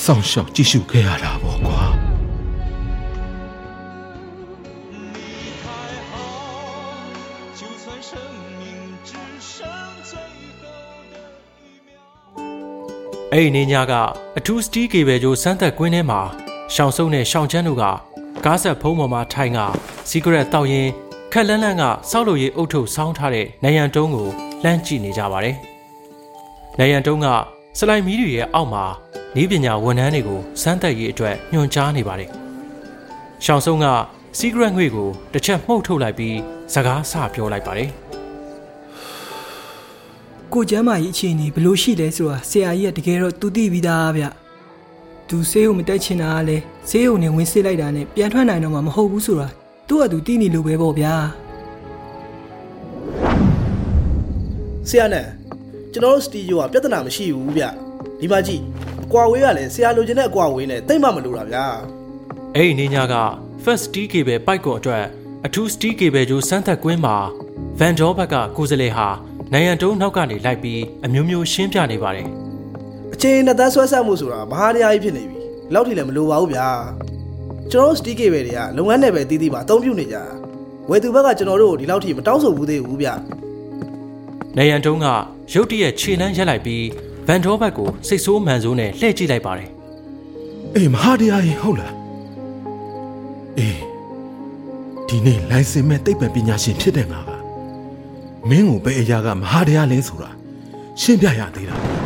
စောင့်ရှောက်ကြည့်ရှုခဲ့ရတာပေါ့ကွာအဲ့ဒီနေညကအထူးစတီးကေဘယ်ကျိုးစမ်းသက်ကွင်းထဲမှာရှောင်စုံနဲ့ရှောင်ချမ်းတို့ကကားဆက်ဖုံးပေါ်မှာထိုင်ကစီကရက်တောက်ရင်ခက်လန်းလန်းကစောက်လို့ရေးအုတ်ထုပ်ဆောင်းထားတဲ့နိုင်ရန်တုံးကိုလှမ်းကြည့်နေကြပါတယ်။နိုင်ရန်တုံးကစလိုက်မီးတွေရဲ့အောက်မှာ ဤပညာဝန်ထမ်းတွေကိုစမ်းသက်ရေးအတွက်ညွှန်ကြားနေပါတယ်။ရှောင်စုံကစီကရက်ငွေကိုတစ်ချက်မှုတ်ထုတ်လိုက်ပြီးစကားဆပြောလိုက်ပါတယ်။ကိုကျမ်းမာကြီးအခြေအနေဘယ်လိုရှိလဲဆိုတာဆရာကြီးကတကယ်တော့သူသိပြီးသားဗျသူဆေးကိုမတက်ချင်တာကလည်းဆေးုံနဲ့ဝင်စစ်လိုက်တာနဲ့ပြန်ထွက်နိုင်တော့မှမဟုတ်ဘူးဆိုတာသူ့ကသူသိနေလို့ပဲပေါ့ဗျာဆရာနဲ့ကျွန်တော်တို့စတီဒီယိုကပြဿနာမရှိဘူးဗျဒီမှာကြည့်အ ကွာဝေးကလည်းဆရာလိုချင်တဲ့အကွာဝေးနဲ့တိတ်မှမလိုတာဗျာအဲ့ဒီနေညက first T cable ပိုက်ကွန်အတွက်အထူး T cable ကျိုးစမ်းသက်ကွင်းမှာ Van Dor ဘက်ကကိုယ်စလေဟာနိုင်ရန်တုံးနောက်ကနေလိုက်ပြီးအမျိုးမျိုးရှင်းပြနေပါတယ်အချိန်နဲ့တန်းဆွဲဆက်မှုဆိုတာမဟာတရားကြီးဖြစ်နေပြီလောက်ထိလည်းမလိုပါဘူးဗျာကျွန်တော်တို့စတီးကေဘယ်တွေကလုပ်ငန်းနယ်ပယ်တီးတီးမှာအသုံးပြုနေကြတာဝယ်သူဘက်ကကျွန်တော်တို့ကိုဒီလောက်ထိမတောင်းဆိုဘူးသေးဘူးဗျာ။နိုင်ရန်တုံးကရုတ်တရက်ခြေလန်းရက်လိုက်ပြီး Van Dor ဘက်ကိုစိတ်ဆိုးမှန်ဆိုးနဲ့လှည့်ကြည့်လိုက်ပါတယ်အေးမဟာတရားရင်ဟုတ်လားအေးဒီနေ့လိုင်စင်မဲ့သိပ္ပံပညာရှင်ဖြစ်တဲ့ငါကမင်းကိုဘယ်အရာကမဟာတရားလဲဆိုတာရှင်းပြရသေးတာ။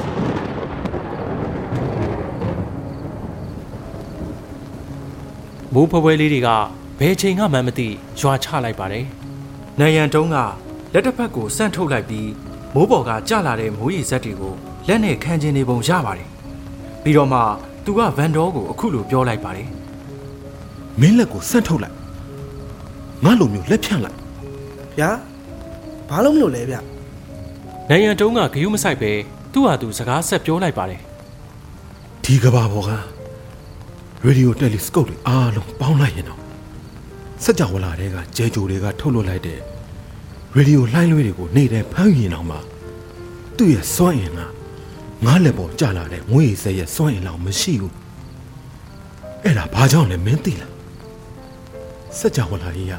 မိုးဖွဲဖွဲလေးတွေကဘယ်ချိန်ကမှမသိရွာချလိုက်ပါတယ်။နိုင်ရန်တုံးကလက်တစ်ဖက်ကိုစန့်ထုတ်လိုက်ပြီးမိုးပေါ်ကကျလာတဲ့မိုးရေစက်တွေကို လက်နဲ့ခံကျင်နေပုံရပါတယ်။ပြီးတော့မှသူက Van Dor ကိုအခုလိုပြောလိုက်ပါတယ်မင်းလက်ကိုဆန့်ထုတ်လိုက်ငါလိုမျိုးလက်ဖြန့်လိုက်ဗျာဘာလို့မလို့လဲဗျ။နိုင်ရန်တုံးကဂယုမဆိုင်ပဲသူ့ဟာသူစကားဆက်ပြောလိုက်ပါတယ်ဒီကဘာပေါ်ကရေဒီယိုတယ်လီစကုပ်တွေအားလုံးပေါင်းလိုက်ရင်တော့စက်ကြဝဠာတွေကကျဲကြိုတွေကထုတ်လွှတ်လိုက်တဲ့ရေဒီယိုလှိုင်းလွှဲတွေကိုနေတဲ့ဖမ်းရင်တော့မှသူ့ရဲ့စွမ်းအင်က ငါလက်ပေါ်ကြာလာတဲ့ငွေရည်စဲရဲ့စွန့်အင်လောက်မရှိဘူးအဲ့ဒါဘာကြောင့်လဲမင်းသိလားစัจ java လာကြီးက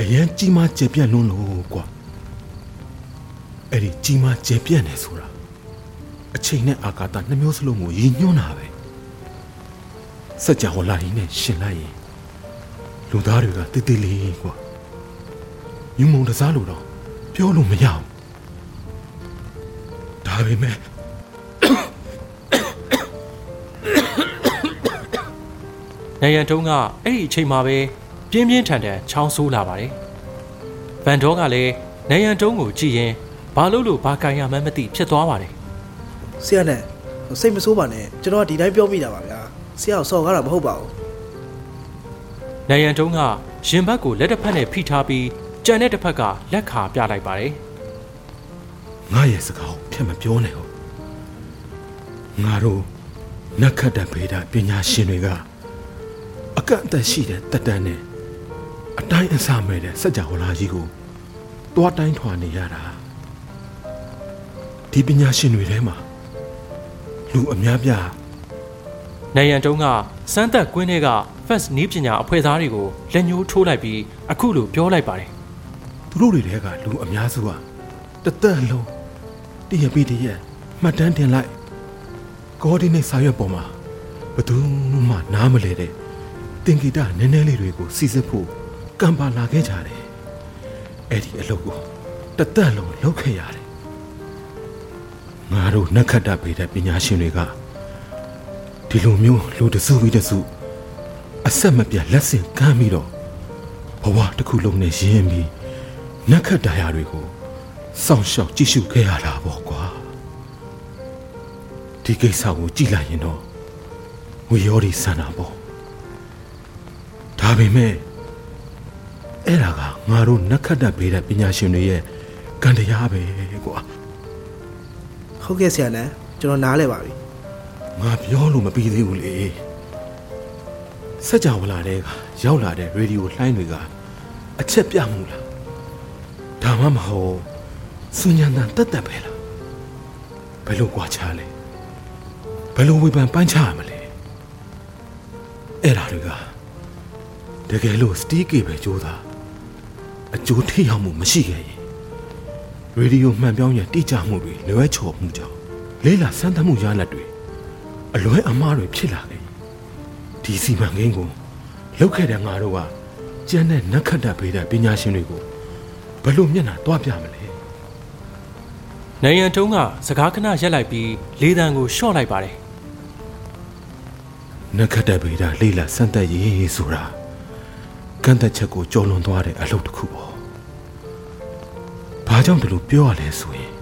အရန်ကြီးမားကျပြန့်လွန်းလို့ကွာအဲ့ဒီကြီးမားကျပြန့်နေဆိုတာအချိန်နဲ့အာကာသနှမျိုးစလုံးကိုရည်ညွှန်းတာပဲစัจ java လာကြီးနဲ့ရှင်လိုက်ရင်လူသားတွေကတည်တည်လေးကွာညုံမုံတစားလို့တော့ပြောလို့မရဘူးဒါပေမဲ့ နိုင်ရန်တုံးကအဲ့ဒီအချိန်မှာပဲပြင်းပြင်းထန်ထန်ချောင်းဆိုးလာပါတယ်။ဗန်ဒေါကလည်းနိုင်ရန်တုံးကိုကြည့်ရင်ဘာလို့လို့ဘာကန်ရမှန်းမသိဖြစ်သွားပါတယ်ဆရာနဲ့စိတ်မဆိုးပါနဲ့ကျွန်တော်ကဒီတိုင်းပြောမိတာပါဗျာဆရာကိုစော်ကားတာမဟုတ်ပါဘူး။နိုင်ရန်တုံးကရင်ဘတ်ကိုလက်တစ်ဖက်နဲ့ဖိထားပြီးကြံတဲ့တစ်ဖက်ကလက်ခါပြလိုက်ပါတယ်ငါရဲ့စကားကိုဖြတ်မပြောနဲ့ဟုတ်ငါတို့နက္ခတ္တဗေဒပညာရှင်တွေကအ ကန့်အသတ်ရှိတဲ့တက်တန်းနဲ့အတိုင်းအစမဲ့တဲ့စัจ java လာကြီးကိုတွားတိုင်းထွာနေရတာဒီပညာရှင်တွေထဲမှာလူအများပြား။နိုင်ရန်တုံးကစမ်းသက်ကွင်းထဲက first နီးပညာအဖွဲ့သားတွေကိုလက်ညှိုးထိုးလိုက်ပြီးအခုလိုပြောလိုက်ပါတယ်သူတို့တွေထဲကလူအများစုဟာတသက်လုံးတရပိတရက်မှတ်တမ်းတင်လိုက် coordinate စာရွက်ပေါ်မှာဘယ်သူမှနားမလဲတဲ့ တင်ဂီတာနည်းနည်းလေးတွေကိုစီစစ်ဖို့ကံပါလာခဲ့ကြတယ်အဲ့ဒီအလုပ်ကိုတသက်လုံးလုပ်ခဲ့ရတယ်ငါတို့နက္ခတ္တပေတဲ့ပညာရှင်တွေကဒီလိုမျိုးလူတစုပြီးတစုအဆက်မပြတ်လက်ဆင့်ကမ်းပြီးတော့ဘဝတစ်ခုလုံးနဲ့ရင်းပြီးနက္ခတ္တရာတွေကိုစောင့်ရှောက်ကြည့်ရှုခဲ့ရတာပေါ့ကွာဒီကိစ္စကိုကြည့်လိုက်ရင်တော့ဝီရောဒီဆန္ဒပေါ့ ဒါပေမဲ့အဲ့ဒါကငါတို့နက္ခတ္တပေတဲ့ပညာရှင်တွေရဲ့ကံတရားပဲကွာ ဟုတ်ကဲ့ဆရာနန်းကျွန်တော်နားလဲပါပြီ ငါပြောလို့မပြီးသေးဘူးလေစัจ java လာတဲ့ကရောက်လာတဲ့ရေဒီယိုလှိုင်းတွေကအချက်ပြမှုလားဒါမှမဟုတ်စွញ្ញံတန်တက်တက်ပဲလားဘယ်လိုကြွားချလဲဘယ်လိုဝေဖန်ပန်းချရမလဲအဲ့ဒါတွေက တကယ်လို့စတီးကေပဲကြိုးသားအကျိုးထိရောက်မှုမရှိခဲ့ရင်ရေဒီယိုမှန်ပြောင်းရဲ့တိကျမှုတွေလွဲချော်မှုကြောင့်လေးလာစမ်းသပ်မှုရလဒ်တွေအလွဲအမှားတွေဖြစ်လာခဲ့ဒီစီမံကိန်းကိုလောက်ခဲ့တဲ့ငါတို့ကကျန်တဲ့နက္ခတ္တဗေဒပညာရှင်တွေကိုဘယ်လိုမျက်နှာတွားပြမလဲနိုင်ရန်တုံးကစကားခဏရက်လိုက်ပြီးလေးတန်းကိုရှော့လိုက်ပါတယ်နက္ခတ္တဗေဒလေးလာစမ်းသပ်ရေးဆိုတာ ကန့်သက်ချက်ကိုကြော်လွန်သွားတဲ့အလုပ်တစ်ခုပေါ့ဘာကြောင့်ဒီလိုပြောရလဲဆိုရင်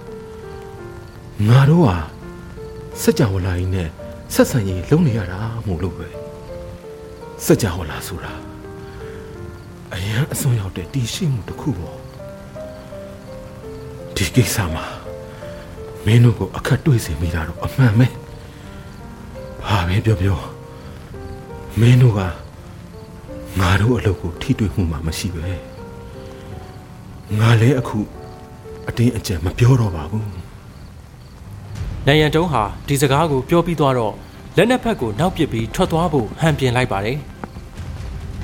ငါတို့ဟာစัจ java လာရင်နဲ့ဆက်ဆံရေးလုပ်နေရတာမို့လို့ပဲစัจ java လာဆိုတာအရန်အစွန်ရောက်တဲ့တည်ရှိမှုတစ်ခုပေါ့ဒီကိစ္စမှာမင်းတို့ကိုအခက်တွေ့စေမိတာတော့အမှန်ပဲဘာပဲပြောပြောမင်းတို့က ငါတို့အလုပ်ကိုထိတွေ့မှုမှမရှိပဲငါလည်းအခုအတင်းအကျပ်မပြောတော့ပါဘူးနိုင်ရန်တုံးဟာဒီစကားကိုပြောပြီးသွားတော့လက်နက်ဖက်ကိုနောက်ပစ်ပြီးထွက်သွားဖို့ဟန်ပြင်လိုက်ပါတယ်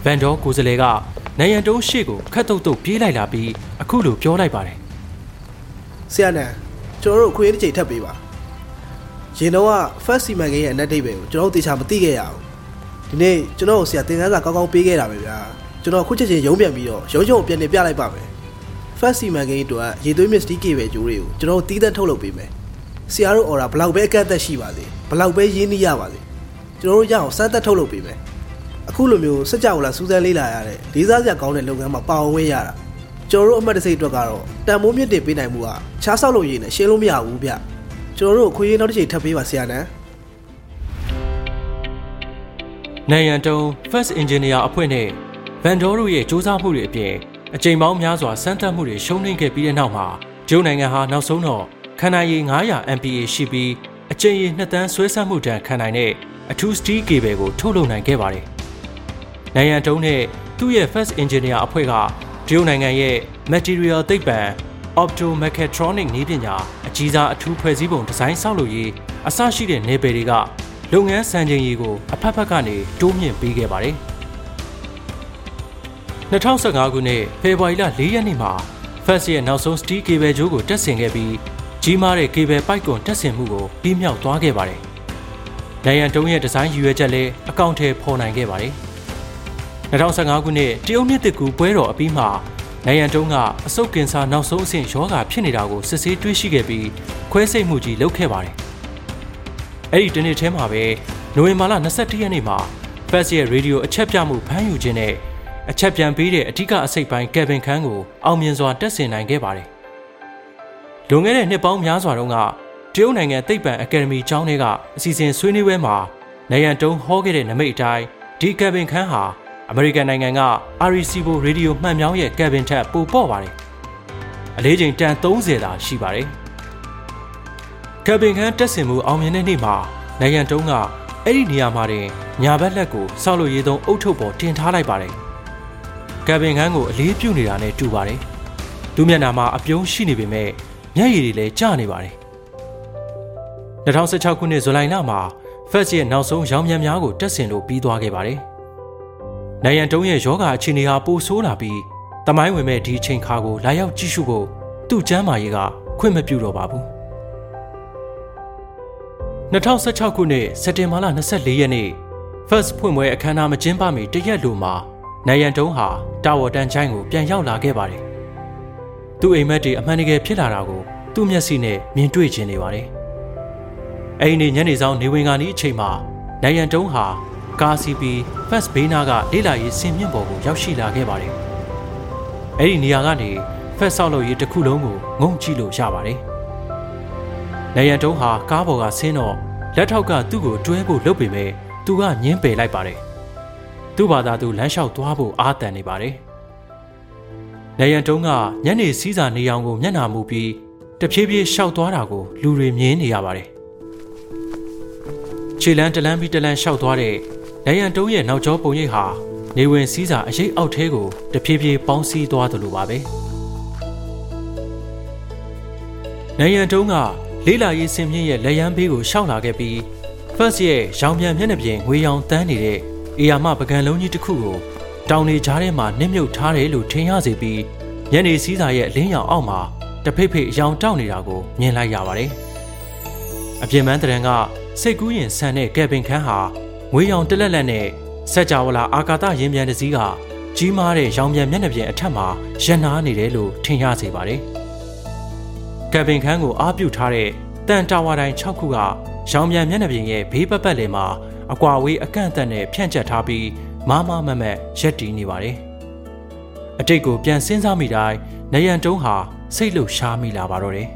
ဗန်ဒေါ်ကိုယ်စလဲကနိုင်ရန်တုံးရှေ့ကိုခတ်တုတ်တုတ်ပြေးလိုက်လာပြီးအခုလိုပြောလိုက်ပါတယ်ဆရာနန်းကျွန်တော်တို့အခွင့်အရေးတစ်ချိန်ထပ်ပေးပါရင်တော့က first စီမံကိန်းရဲ့အနက်ဒိတ်ပဲကိုကျွန်တော်တို့တေချာမသိခဲ့ရအောင် ဒီနေ့ကျွန်တော်တို့ဆရာသင်ခန်းစာကောင်းကောင်းပေးခဲ့တာပဲဗျာကျွန်တော်အခုချက်ချင်းရုံးပြန်ပြီးတော့ရုံးချုံကိုပြန်နေပြလိုက်ပါမယ် first စီမံကိန်းအတွက်ရေသွေးမြစ်စတီးကေပဲကျိုးတွေကိုကျွန်တော်တို့တီးသန့်ထုတ်လုပ်ပေးမယ်ဆရာတို့အော်ဒါဘလောက်ပဲအကန့်အသတ်ရှိပါစေဘလောက်ပဲရင်းနှီးရပါစေကျွန်တော်တို့ရအောင်စမ်းသပ်ထုတ်လုပ်ပေးမယ်အခုလိုမျိုးစက်ကြောလာစူးစမ်းလေးလာရတဲ့လေးစားစရာကောင်းတဲ့လုပ်ငန်းမှာပါဝင်ဝင်ရတာကျွန်တော်တို့အမှတ်တစိတ်အတွက်ကတော့တန်မိုးမြင့်တင်ပေးနိုင်မှုကချားဆောက်လို့ရည်နဲ့ရှင်းလို့မရဘူးဗျကျွန်တော်တို့အခွင့်အရေးနောက်တစ်ချိန်ထပ်ပေးပါဆရာနန်း နိုင်ရန်တုံး First Engineer အဖွဲ့နဲ့ဗန်ဒေါ်တို့ရဲ့စ조사မှုတွေအပြင်အကြိမ်ပေါင်းများစွာစမ်းသပ်မှုတွေရှုံးနိမ့်ခဲ့ပြီးတဲ့နောက်မှာဂျိုးနိုင်ငံဟာနောက်ဆုံးတော့ခန္ဓာရည်900 MPa ရှိပြီးအကြိမ်ရည်နှစ်တန်းဆွဲဆန့်မှုတန်ခံနိုင်တဲ့အထူးစတီးကေဘယ်ကိုထုတ်လုပ်နိုင်ခဲ့ပါတယ်။နိုင်ရန်တုံးနဲ့သူ့ရဲ့ First Engineer အဖွဲ့ကဂျိုးနိုင်ငံရဲ့ Material သိပ္ပံ Optomechatronic နည်းပညာအကြီးစားအထူးဖွဲ့စည်းပုံဒီဇိုင်းဆောက်လုပ်ရေးအစရှိတဲ့နယ်ပယ်တွေက လုပ်ငန်းစံချိန်ရည်ကိုအဖက်ဖက်ကနေတိုးမြင့်ပေးခဲ့ပါတယ်။2015ခုနှစ်ဖေဖော်ဝါရီလ4ရက်နေ့မှာ Fast ရဲ့နောက်ဆုံး steel cable ကြိုးကိုတက်ဆင်ခဲ့ပြီးကြီးမားတဲ့ cable ပိုက်ကွန်တက်ဆင်မှုကိုပြီးမြောက်သွားခဲ့ပါတယ်။နိုင်ရန်တုံးရဲ့ဒီဇိုင်းရည်ရွယ်ချက်လည်းအကောင့်ထဲပေါ်နိုင်ခဲ့ပါတယ်။2015ခုနှစ်တရုတ်မြစ်တစ်ကူပွဲတော်အပြီးမှာနိုင်ရန်တုံးကအဆုတ်ကင်ဆာနောက်ဆုံးအဆင့်ရောဂါဖြစ်နေတာကိုစစ်ဆေးတွေ့ရှိခဲ့ပြီးခွဲစိတ်မှုကြီးလုပ်ခဲ့ပါတယ်။ အဲ့ဒီတနေ့ထဲမှာပဲနိုဝင်ဘာလ22ရက်နေ့မှာ Fast ရဲ့ရေဒီယိုအချက်ပြမှုဖမ်းယူခြင်းနဲ့အချက်ပြန်ပေးတဲ့အထူးအစိတ်ပိုင်းကယ်ဗင်ခန်းကိုအောင်မြင်စွာတက်ဆင်နိုင်ခဲ့ပါတယ်။လွန်ခဲ့တဲ့နှစ်ပေါင်းများစွာတုန်းကတရုတ်နိုင်ငံသိပ္ပံအကယ်ဒမီကျောင်းထဲကအစီအစဉ်ဆွေးနွေးပွဲမှာနေရန်တုံးဟောခဲ့တဲ့နမိတ်အတိုင်းဒီကယ်ဗင်ခန်းဟာအမေရိကန်နိုင်ငံက Arecibo Radio မှန်ပြောင်းရဲ့ကယ်ဗင်ထက်ပိုပေါ့ပါတယ်။အလေးချိန်တန်30သာရှိပါတယ်။ ကယ်ဗင်ခန်းတက်ဆင်မှုအောင်မြင်တဲ့နေ့မှာနေရန်တုံးကအဲ့ဒီနေရာမှာတင်ညာဘက်လက်ကိုစောက်လို့ရေးသုံးအုတ်ထုပ်ပေါ်တင်ထားလိုက်ပါတယ်။ကယ်ဗင်ခန်းကိုအလေးပြုနေတာနဲ့တူပါတယ်။သူ့မျက်နှာမှာအပြုံးရှိနေပေမဲ့မျက်ရည်တွေလည်းကျနေပါတယ်။2016ခုနှစ်ဇူလိုင်လမှာ Fast ရဲ့နောက်ဆုံးရောင်းမြန်များကိုတက်ဆင်လို့ပြီးသွားခဲ့ပါတယ်။နိုင်ရန်တုံးရဲ့ယောဂအခြေအနေဟာပိုဆိုးလာပြီးတမိုင်းဝင်မဲ့ဒီအချိန်ခါကိုလာရောက်ကြည့်ရှုဖို့သူ့ကျမ်းမာရေးကခွင့်မပြုတော့ပါဘူး။ 2016ခုနှစ်စက်တင်ဘာလ24ရက်နေ့ First ဖွင့်ပွဲအခမ်းအနားမကျင်းပမီတရက်လိုမှာနိုင်ရန်တုံးဟာတာဝတန်ချိုင်းကိုပြန်ရောက်လာခဲ့ပါတယ်။သူ့အိမ်မက်တွေအမှန်တကယ်ဖြစ်လာတာကိုသူ့မျက်စိနဲ့မြင်တွေ့ခြင်းနေပါတယ်။အဲ့ဒီနေ့ညနေဆောင်နေဝင်ကနေအချိန်မှာနိုင်ရန်တုံးဟာကာစီပီ First ဘေးနာကလေးလာရေးဆင်မြင့်ပေါ်ကိုရောက်ရှိလာခဲ့ပါတယ်။အဲ့ဒီနေရာကနေ First ဆောက်လုပ်ရေးတစ်ခုလုံးကိုငုံကြည့်လို့ရပါတယ်။ နိုင်ရန်တုံးဟာကားပေါ်ကဆင်းတော့လက်ထောက်ကသူ့ကိုတွဲဖို့လုပ်ပေမဲ့သူကညင်းပယ်လိုက်ပါတယ်။သူ့ဘာသာသူလမ်းလျှောက်သွားဖို့အာတန်နေပါတယ်။နေရန်တုံးကညနေစည်းစာနေအောင်ကိုမျက်နှာမူပြီးတဖြည်းဖြည်းရှောက်သွားတာကိုလူတွေမြင်နေရပါတယ်။ခြေလန်းတလန်းပြီးတလန်းရှောက်သွားတဲ့နေရန်တုံးရဲ့နောက်ကျောပုံရိပ်ဟာနေဝင်စည်းစာအရေးအောက်ထဲကိုတဖြည်းဖြည်းပေါင်းစည်းသွားသလိုပါပဲ။နေရန်တုံးက လေးလာရေးစင်မြင့်ရဲ့လက်ရန်ဘေးကိုရှောက်လာခဲ့ပြီး First ရဲ့ရောင်ပြန်မျက်နှာပြင်ငွေရောင်တန်းနေတဲ့အေယာမပကံလုံးကြီးတစ်ခုကိုတောင်နေကြားထဲမှာနစ်မြုပ်ထားတယ်လို့ထင်ရစေပြီးညနေစည်းစာရဲ့အလင်းရောင်အောက်မှာတဖိတ်ဖိတ်အယောင်တောက်နေတာကိုမြင်လိုက်ရပါတယ်။အပြင်ပန်းတရံကစိတ်ကူးရင်ဆန်တဲ့ကယ်ပင်ခန်းဟာငွေရောင်တလက်လက်နဲ့စက်ကြဝဠာအာကာသရင်ပြန်တစ်စီးကကြီးမားတဲ့ရောင်ပြန်မျက်နှာပြင်အထက်မှာရန်နာနေတယ်လို့ထင်ရစေပါတယ်။ ကယ်ပင်ခန်းကိုအားပြုထားတဲ့တန်တာဝါတိုင်း6ခုကရောင်ပြန်မျက်နှာပြင်ရဲ့ဘေးပတ်ပတ်လည်မှာအကွာဝေးအကန့်အသတ်နဲ့ဖြန့်ကျက်ထားပြီးမမမမက်ရက်တီနေပါတယ်။အတိတ်ကိုပြန်စဉ်းစားမိတိုင်းနယံတုံးဟာစိတ်လှုပ်ရှားမိလာပါတော့တယ်။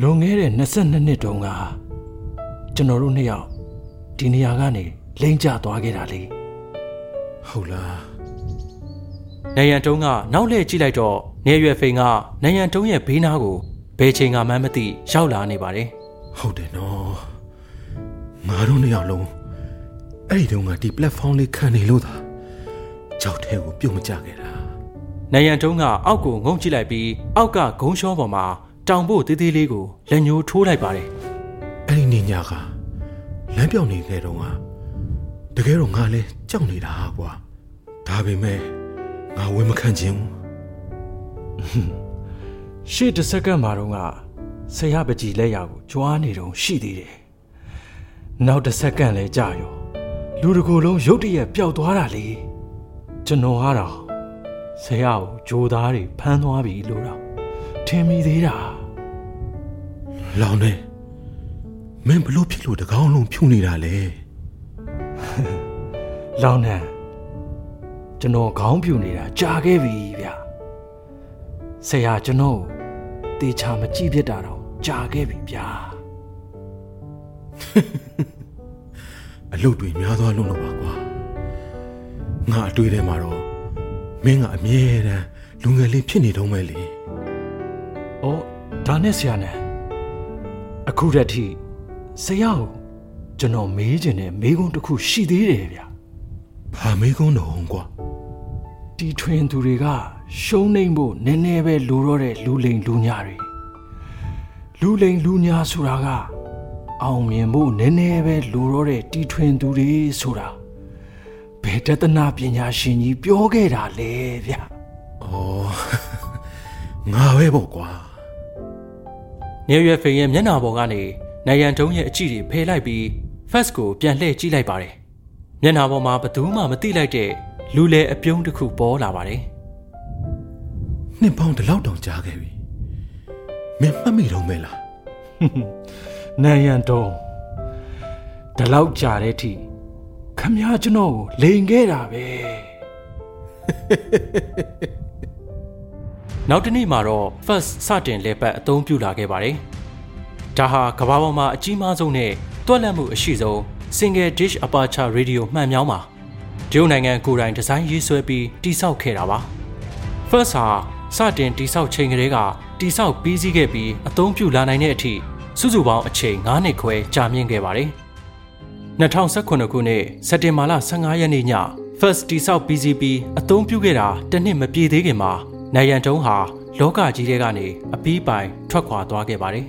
လွန်ခဲ့တဲ့22နှစ်တုန်းကကျွန်တော်တို့နှစ်ယောက်ဒီနေရာကနေလိမ့်ကျသွားခဲ့တာလေဟုတ်လား။ နယံတုံးကနောက်လှည့်ကြည့်လိုက်တော့နေရွယ်ဖိန်ကနယံတုံးရဲ့ဘေးနားကိုဘယ်ချိန်ကမှမသိရောက်လာနေပါတယ်ဟုတ်တယ်နော်ငါတို့နှစ်ယောက်လုံးအဲ့ဒီတုန်းကဒီ platform လေးခံနေလို့သာကြောက်ထဲကိုပြုတ်မကြခဲ့တာ။နယံတုံးကအောက်ကိုငုံကြည့်လိုက်ပြီးအောက်ကဂုံးရှောပေါ်မှာတောင်ဖို့သေးသေးလေးကိုလက်ညှိုးထိုးလိုက်ပါတယ်အဲ့ဒီနေ့ညကလမ်းပြောင်းနေခဲ့တော့ကတကယ်တော့ငါလဲကြောက်နေတာကွာဒါပေမဲ့ ငါဝယ်မခံခြင်းဘူး။ရှေ့တစ်စက္ကန့်မှာတော့ကဆရာပကြီးလက်ရာကိုကြွားနေတုံရှိသေးတယ်။နောက်တစ်စက္ကန့်လဲကြာရောလူတစ်ကိုယ်လုံးရုတ်တရက်ပျောက်သွားတာလေ။ကျွန်တော်ကတော့ဆရာကိုဂျိုသားတွေဖမ်းသွားပြီလို့တော့ထင်မိသေးတာလောင်နေမင်းဘလို့ဖြစ်လို့တကောင်းလုံးဖြူနေတာလဲ။လောင်နံ ကျွန်တော်ခေါင်းပြူနေတာကြာခဲ့ပြီဗျ။ဆရာကျွန်တော်ကိုတေချာမကြည့်ဖြစ်တာတော့ကြာခဲ့ပြီဗျာ။အလုပ်တွေများသွားလို့တော့ပါကွာငါအတွေ့ထဲမှာတော့မင်းကအမြဲတမ်းလူငယ်လေးဖြစ်နေတော့မယ်လေ။အော်ဒါနဲ့ဆရာနဲ့အခုတည်းထိဆရာကိုကျွန်တော်မေးခြင်းနဲ့မေးခွန်းတစ်ခုရှိသေးတယ်ဗျာ ဘာမေးကုန်းတော့ကွာ။တီထွင်သူတွေကရှုံးနှိမ့်ဖို့နည်းနည်းပဲလိုတော့တဲ့လူလိန်လူညာတွေလူလိန်လူညာဆိုတာက အောင်မြင်ဖို့နည်းနည်းပဲလိုတော့တဲ့တီထွင်သူတွေဆိုတာဘယ်တသနာပညာရှင်ကြီးပြောခဲ့တာလဲဗျာ။ဩငါပဲပေါ့ကွာနေရွယ်ဖိန်ရဲ့မျက်နှာပေါ်ကနေနိုင်ရန်တုံးရဲ့အကြည့်တွေဖယ်လိုက်ပြီး fast ကိုပြန်လှည့်ကြည့်လိုက်ပါတယ်။ မျက်နှာပေါ်မှာဘယ်သူမှမသိလိုက်တဲ့လူလေအပြုံးတစ်ခုပေါ်လာပါတယ်နှစ်ပေါင်းတစ်လောက်တောင်ကြာခဲ့ပြီမင်းမှတ်မိတော့မဲလား။နိုင်ရန်တုံးဒီလောက်ကြာတဲ့အထိခမည်းကျွန်တော်ကိုလိန်ခဲ့တာပဲ။နောက်တစ်နေ့မှာတော့ first စတင်လေပတ်အသုံးပြုလာခဲ့ပါတယ်။ဒါဟာကမ္ဘာပေါ်မှာအကြီးမားဆုံးနဲ့တွက်လက်မှုအရှိဆုံး single dish aperture radio မှန်မြောင်းပါတရုတ်နိုင်ငံကိုယ်တိုင်ဒီဇိုင်းရေးဆွဲပြီးတိစောက်ခဲ့တာပါ။ first ဟာစတင်တိစောက်ချိန်ကလေးကတိစောက်ပြီးစီးခဲ့ပြီးအသုံးပြုလာနိုင်တဲ့အထိစုစုပေါင်းအချိန်9နှစ်ခွဲကြာမြင့်ခဲ့ပါတယ်။2019ခုနှစ်စက်တင်ဘာလ15ရက်နေ့ည first တိစောက် PCP အသုံးပြုခဲ့တာတစ်နှစ်မပြည့်သေးခင်မှာနိုင်ရန်တုံးဟာလောကကြီးထဲကနေအပီးပိုင်ထွက်ခွာသွားခဲ့ပါတယ်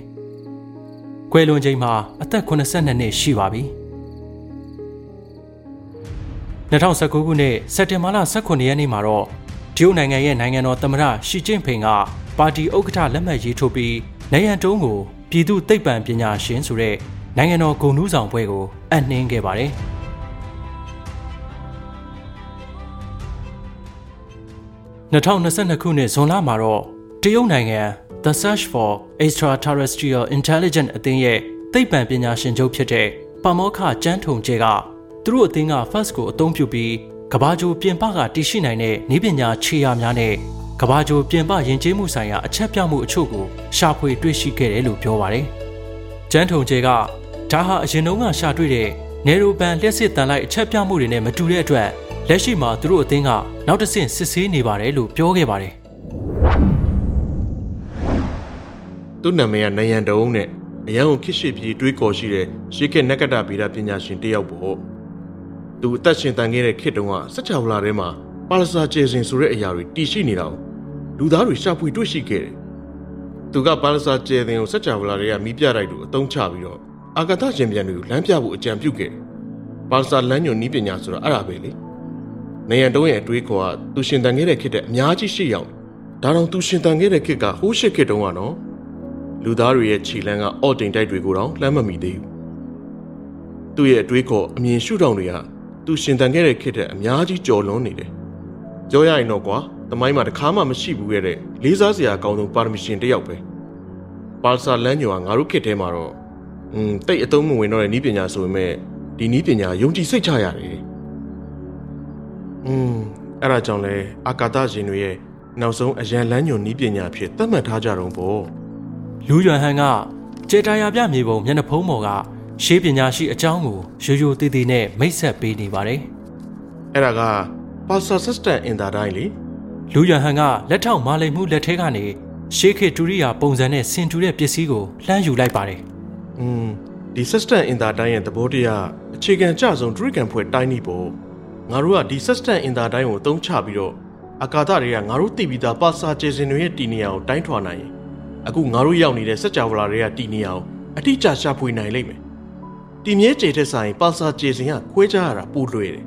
။ကွယ်လွန်ချိန်မှာအသက်82နှစ်ရှိပါပြီ။ 2019ခုနှစ်စက်တင်ဘာလ18ရက်နေ့မှာတော့တရုတ်နိုင်ငံရဲ့နိုင်ငံတော်သမ္မတရှီကျင့်ဖိန်ကပါတီဥက္ကဋ္ဌလက်မှတ်ရေးထိုးပြီးနိုင်ရန်တုံးကိုပြည်သူသိပ္ပံပညာရှင်ဆိုတဲ့နိုင်ငံတော်ဂုဏ်ထူးဆောင်ဘွဲကိုအပ်နှင်းခဲ့ပါတယ်။2022ခုနှစ်ဇွန်လမှာတော့တရုတ်နိုင်ငံ The Search for Extraterrestrial Intelligence အသင်းရဲ့သိပ္ပံပညာရှင်ချုပ်ဖြစ်တဲ့ပမောခကျန်းထုံကျဲက သူတို့အသင်းက first ကိုအသုံးပြုပြီးကဘာဂျိုပြင်ပကတည်ရှိနိုင်တဲ့နည်းပညာခြေရာများနဲ့ကဘာဂျိုပြင်ပယဉ်ကျေးမှုဆိုင်ရာအချက်ပြမှုအချို့ကိုရှာဖွေတွေ့ရှိခဲ့တယ်လို့ပြောပါတယ်။ကျန်းထုံကျဲကဒါဟာအရင်တုန်းကရှာတွေ့တဲ့နေရိုပန်လျှက်စစ်တန်လိုက်အချက်ပြမှုတွေနဲ့မတူတဲ့အတွက်လက်ရှိမှာသူတို့အသင်းကနောက်တစ်ဆင့်စစ်ဆေးနေပါတယ်လို့ပြောခဲ့ပါတယ်သူ့နာမည်ကနယံတုံးနဲ့အရန်ကိုခစ်ရှိပြီးတွေးကော်ရှိတဲ့ရှေးခေတ်နက္ကတဗေဒပညာရှင်တစ်ယောက်ပေါ့ သူအသက်ရှင်တန်ခဲ့တဲ့ခေတ်တုန်းကစကြဝဠာထဲမှာပါလစာကျေစင်ဆိုတဲ့အရာတွေတည်ရှိနေတာကိုလူသားတွေရှာဖွေတွေ့ရှိခဲ့တယ်သူကပါလစာကျေစင်ကိုစကြဝဠာတွေကမိပြတိုက်သူအသုံးချပြီးတော့အာကာသရှင်ပြန်တွေကိုလမ်းပြဖို့အကြံပြုခဲ့တယ်ပါလစာလမ်းညွန်နီးပညာဆိုတာအဲ့ဒါပဲလေနေရန်တုံးရဲ့အတွေးခေါ်ကသူရှင်တန်ခဲ့တဲ့ခေတ်တဲ့အများကြီးရှိရောက်ဒါတော့သူရှင်တန်ခဲ့တဲ့ခေတ်ကဟိုးရှစ်ခေတ်တုန်းကနော်လူသားတွေရဲ့ခြေလမ်းကအော့တိမ်တိုက်တွေကိုတော့လှမ်းမမီသေးဘူးသူ့ရဲ့အတွေးခေါ်အမြင်ရှုထောင့်တွေက သူရှင်တန်ခဲ့တဲ့ခေတ်တဲ့အများကြီးကြော်လွန်နေတယ်ပြောရရင်တော့ကွာသမိုင်းမှာတစ်ခါမှမရှိဘူးခဲ့တဲ့လေးစားစရာအကောင်းဆုံးပါရမရှင်တစ်ယောက်ပဲပါလစာလမ်းညွန်ကငါတို့ခေတ်ထဲမှာတော့อืมတိတ်အသုံးမဝင်တော့တဲ့ဤပညာဆိုပေမဲ့ဒီဤပညာယုံကြည်စိတ်ချရတယ်อืมအဲ့ဒါကြောင့်လဲအာကာသရှင်တွေရဲ့နောက်ဆုံးအရန်လမ်းညွန်ဤပညာဖြစ်သတ်မှတ်ထားကြတော့ပေါ့ လူရွမ်ဟန်ကကျေတာယာပြမြေပုံမျက်နှာဖုံးပေါ်က ရှေးပညာရှိအကြောင်းကိုရိုးရိုးသေးသေးနဲ့မိတ်ဆက်ပေးနေပါတယ်။အဲ့ဒါက Pastor Sister in the Dine လေလူယဟန်ကလက်ထောက်မာလိမ်မှုလက်ထဲကနေရှေးခေတ်ဒုတိယပုံစံနဲ့ဆင်တူတဲ့ပစ္စည်းကိုလှမ်းယူလိုက်ပါတယ်။음ဒီ Sister in the Dine ရဲ့သဘောတရားအခြေခံကြဆုံးဒုတိယဖွဲ့တိုင်းနေပေါ့ငါတို့ကဒီ Sister in the Dine ကိုအသုံးချပြီးတော့အကာသတွေကငါတို့တည်ပြီးသားပါစာကျေစင်တွေရဲ့တည်နေအောင်တိုင်းထွာနိုင်ရင်အခုငါတို့ရောက်နေတဲ့စัจ java တွေကတည်နေအောင်အတိအကျရှာဖွေနိုင်လိမ့်မယ် တည်မြဲကျေတဲ့ဆိုင်ပါစာကျေစင်ကခွဲခြားရတာပိုလွယ်တယ်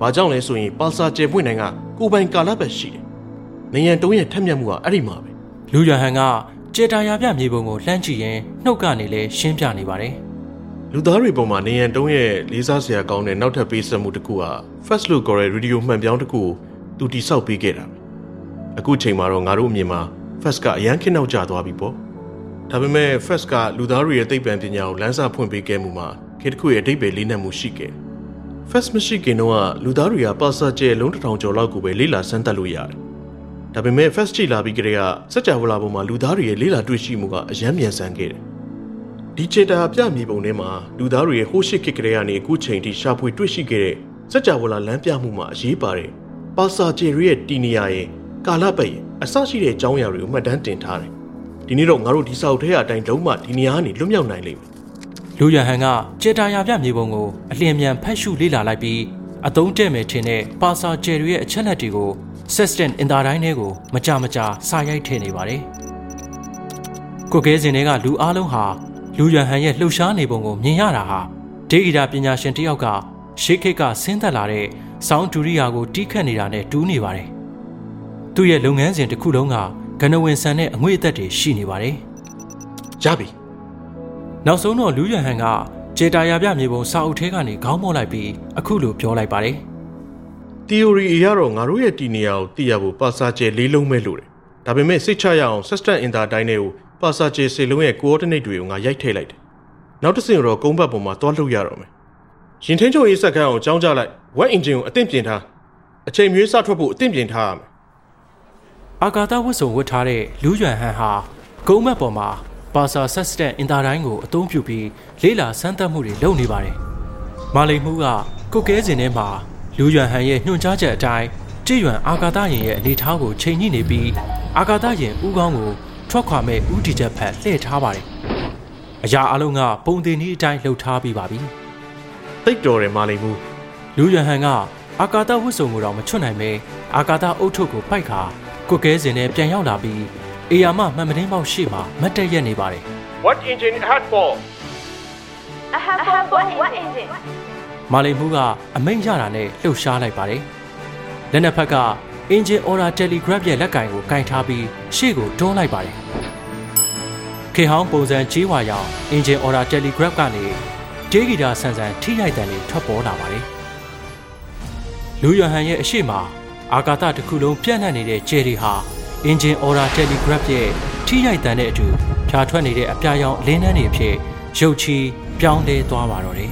ဘာကြောင့်လဲဆိုရင်ပါစာကျေပွင့်နိုင်ကကိုယ်ပိုင်ကာလပတ်ရှိတယ်နေရန်တုံးရဲ့ထက်မြက်မှုကအဲ့ဒီမှာပဲလူရွမ်ဟန်ကကျေတာယာပြမြေပုံကိုလှမ်းကြည့်ရင်နှုတ်ကနေလဲရှင်းပြနေပါတယ်လူသားတွေပေါ်မှာနေရန်တုံးရဲ့လေးစားစရာကောင်းတဲ့နောက်ထပ်ပေးဆက်မှုတစ်ခုဟာ first look ခေါ်တဲ့ radio မှန်ပြောင်းတစ်ခုကိုသူတိဆောက်ပေးခဲ့တာပဲအခုချိန်မှာတော့ငါတို့အမြင်မှာ first ကအရန်ခင်းနောက်ကျသွားပြီပေါ့ ဒါပေမဲ့ first ကလူသားတွေရဲ့သိပ္ပံပညာကိုလမ်းစာဖွင့်ပေးခဲ့မှုမှာခေတ်တစ်ခုရဲ့အတိတ်ပဲလေးနက်မှုရှိခဲ့တယ် first မရှိခင်တော့ကလူသားတွေကပါစာကျဲလုံးတစ်ထောင်ကျော်လောက်ကိုပဲလေးလာစမ်းသပ်လို့ရတယ်ဒါပေမဲ့ first ကြည့်လာပြီးကြတဲ့ကစัจ java ပေါ်မှာလူသားတွေရဲ့လေးလာတွေ့ရှိမှုကအယမ်းမြန်ဆန်ခဲ့တယ်ဒီချေတာပြမြေပုံထဲမှာလူသားတွေရဲ့ဟိုးရှိခေတ်ကလေးကနေအခုချိန်ထိရှာဖွေတွေ့ရှိခဲ့တဲ့စัจ java လမ်းပြမှုမှာအရေးပါတယ်ပါစာကျဲရဲ့တီနီယာရဲ့ကာလပတ်ရဲ့အစရှိတဲ့အကြောင်းအရာတွေကိုမှတ်တမ်းတင်ထားတယ် ဒီနေ့တော့ငါတို့ဒီစာအုပ်ထဲအတိုင်းလုံးဝဒီနေရာကနေလွတ်မြောက်နိုင်လိမ့်မယ်လူရွမ်ဟန်ကကျေတာယာပြမြေပုံကိုအလျင်မြန်ဖတ်ရှုလေ့လာလိုက်ပြီးအသုံးတဲ့မယ်ထင်တဲ့ပါစာကျယ်တွေရဲ့အချက်လက်တွေကို Sextant အင်တာတိုင်းထဲကိုမကြမကြာစာရိုက်ထည့်နေပါတယ်။ကိုကဲစင်တွေကလူအလုံးဟာလူရွမ်ဟန်ရဲ့လှုပ်ရှားနေပုံကိုမြင်ရတာဟာဒေဂီတာပညာရှင်တစ်ယောက်ကရှေးခေတ်ကဆင်းသက်လာတဲ့ဆောင်းဒူရီယာကိုတီးခတ်နေတာနဲ့တူးနေပါတယ်။သူ့ရဲ့လုပ်ငန်းစဉ်တစ်ခုလုံးက ကနဝင်ဆန်တဲ့အငွေအသက်တွေရှိနေပါတယ်။ရပြီနောက်ဆုံးတော့လူရဟန်ကဂျေတာယာပြမြေပုံစာအုပ်ထဲကနေခေါင်းမော့လိုက်ပြီးအခုလိုပြောလိုက်ပါတယ် theory အရတော့ငါတို့ရဲ့တီနေရာကိုသိရဖို့ပါစာကျဲလေးလုံးပဲလို့တယ်ဒါပေမဲ့စိတ်ချရအောင် system inter တိုင်းတွေကိုပါစာကျဲစေလုံးရဲ့ coordinate တွေကိုငါရိုက်ထည့်လိုက်တယ်နောက်တစ်ဆင့်တော့ကုန်းဘတ်ပေါ်မှာတွားလှုပ်ရတော့မယ်ရင်ထင်းချုပ်ရေးစက်ခန်းအောင်ကြောင်းကြလိုက် web engine ကိုအသင့်ပြင်ထားအချိန်မျိုးစထွက်ဖို့အသင့်ပြင်ထားရမယ် အာကာသဝတ်စုံဝတ်ထားတဲ့လူရဟန်ဟာဂုံးမက်ပေါ်မှာပါစာဆက်စတဲ့အင်တာတိုင်းကိုအသုံးပြုပြီးလေးလာစမ်းသပ်မှုတွေလုပ်နေပါတယ်မာလိန်မှုကကုတ်ကဲစင်ထဲမှာလူရဟန်ရဲ့ညွှန်ကြားချက်အတိုင်းကြည်ရွံအာကာသယာဉ်ရဲ့အနေထားကိုချိန်ညှိနေပြီးအာကာသယာဉ်ဥကောင်းကိုထွက်ခွာမဲ့ဥတီချက်ဖက်လှည့်ထားပါတယ်အရာအလုံးကပုံတင်ဤအတိုင်းလှုပ်ထားပြီးပါပြီတိတ်တော်တယ်မာလိန်မှုလူရဟန်ကအာကာသဝတ်စုံကိုတော့မချွတ်နိုင်ပဲအာကာသအုတ်ထုပ်ကိုပိုက်ခါ ကုတ်ကဲစင်နဲ့ပြန်ရောက်လာပြီးအေယာမမှန်မတင်းပေါက်ရှိမှမတ်တက်ရက်နေပါတယ် what engine had for I have, I have one, what is it? မာလီမှုကအမိန့်ရတာနဲ့လှုပ်ရှားလိုက်ပါတယ်လက်နက်ဖက်က Engine Order Telegraph ရဲ့လက်ကင်ကိုကင်ထားပြီးရှေ့ကိုတွန်းလိုက်ပါတယ်ခေဟောင်းပုံစံကြီးဝါရောင် Engine Order Telegraph ကနေဒေဂီတာဆန်ဆန်ထိရိုက်တန်တွေထွက်ပေါ်လာပါတယ်လူယဟန်ရဲ့အရှိမ အာကာသတစ်ခုလုံးပြန့်နှံ့နေတဲ့ဂျယ်ရီဟာ Engine Order Telegraph ရဲ့ထိရိုက်တန်တဲ့အတူဖြာထွက်နေတဲ့အပြာရောင်လင်းနှန်းတွေအဖြစ်ရုပ်ချီပြောင်းလဲသွားပါတော့တယ်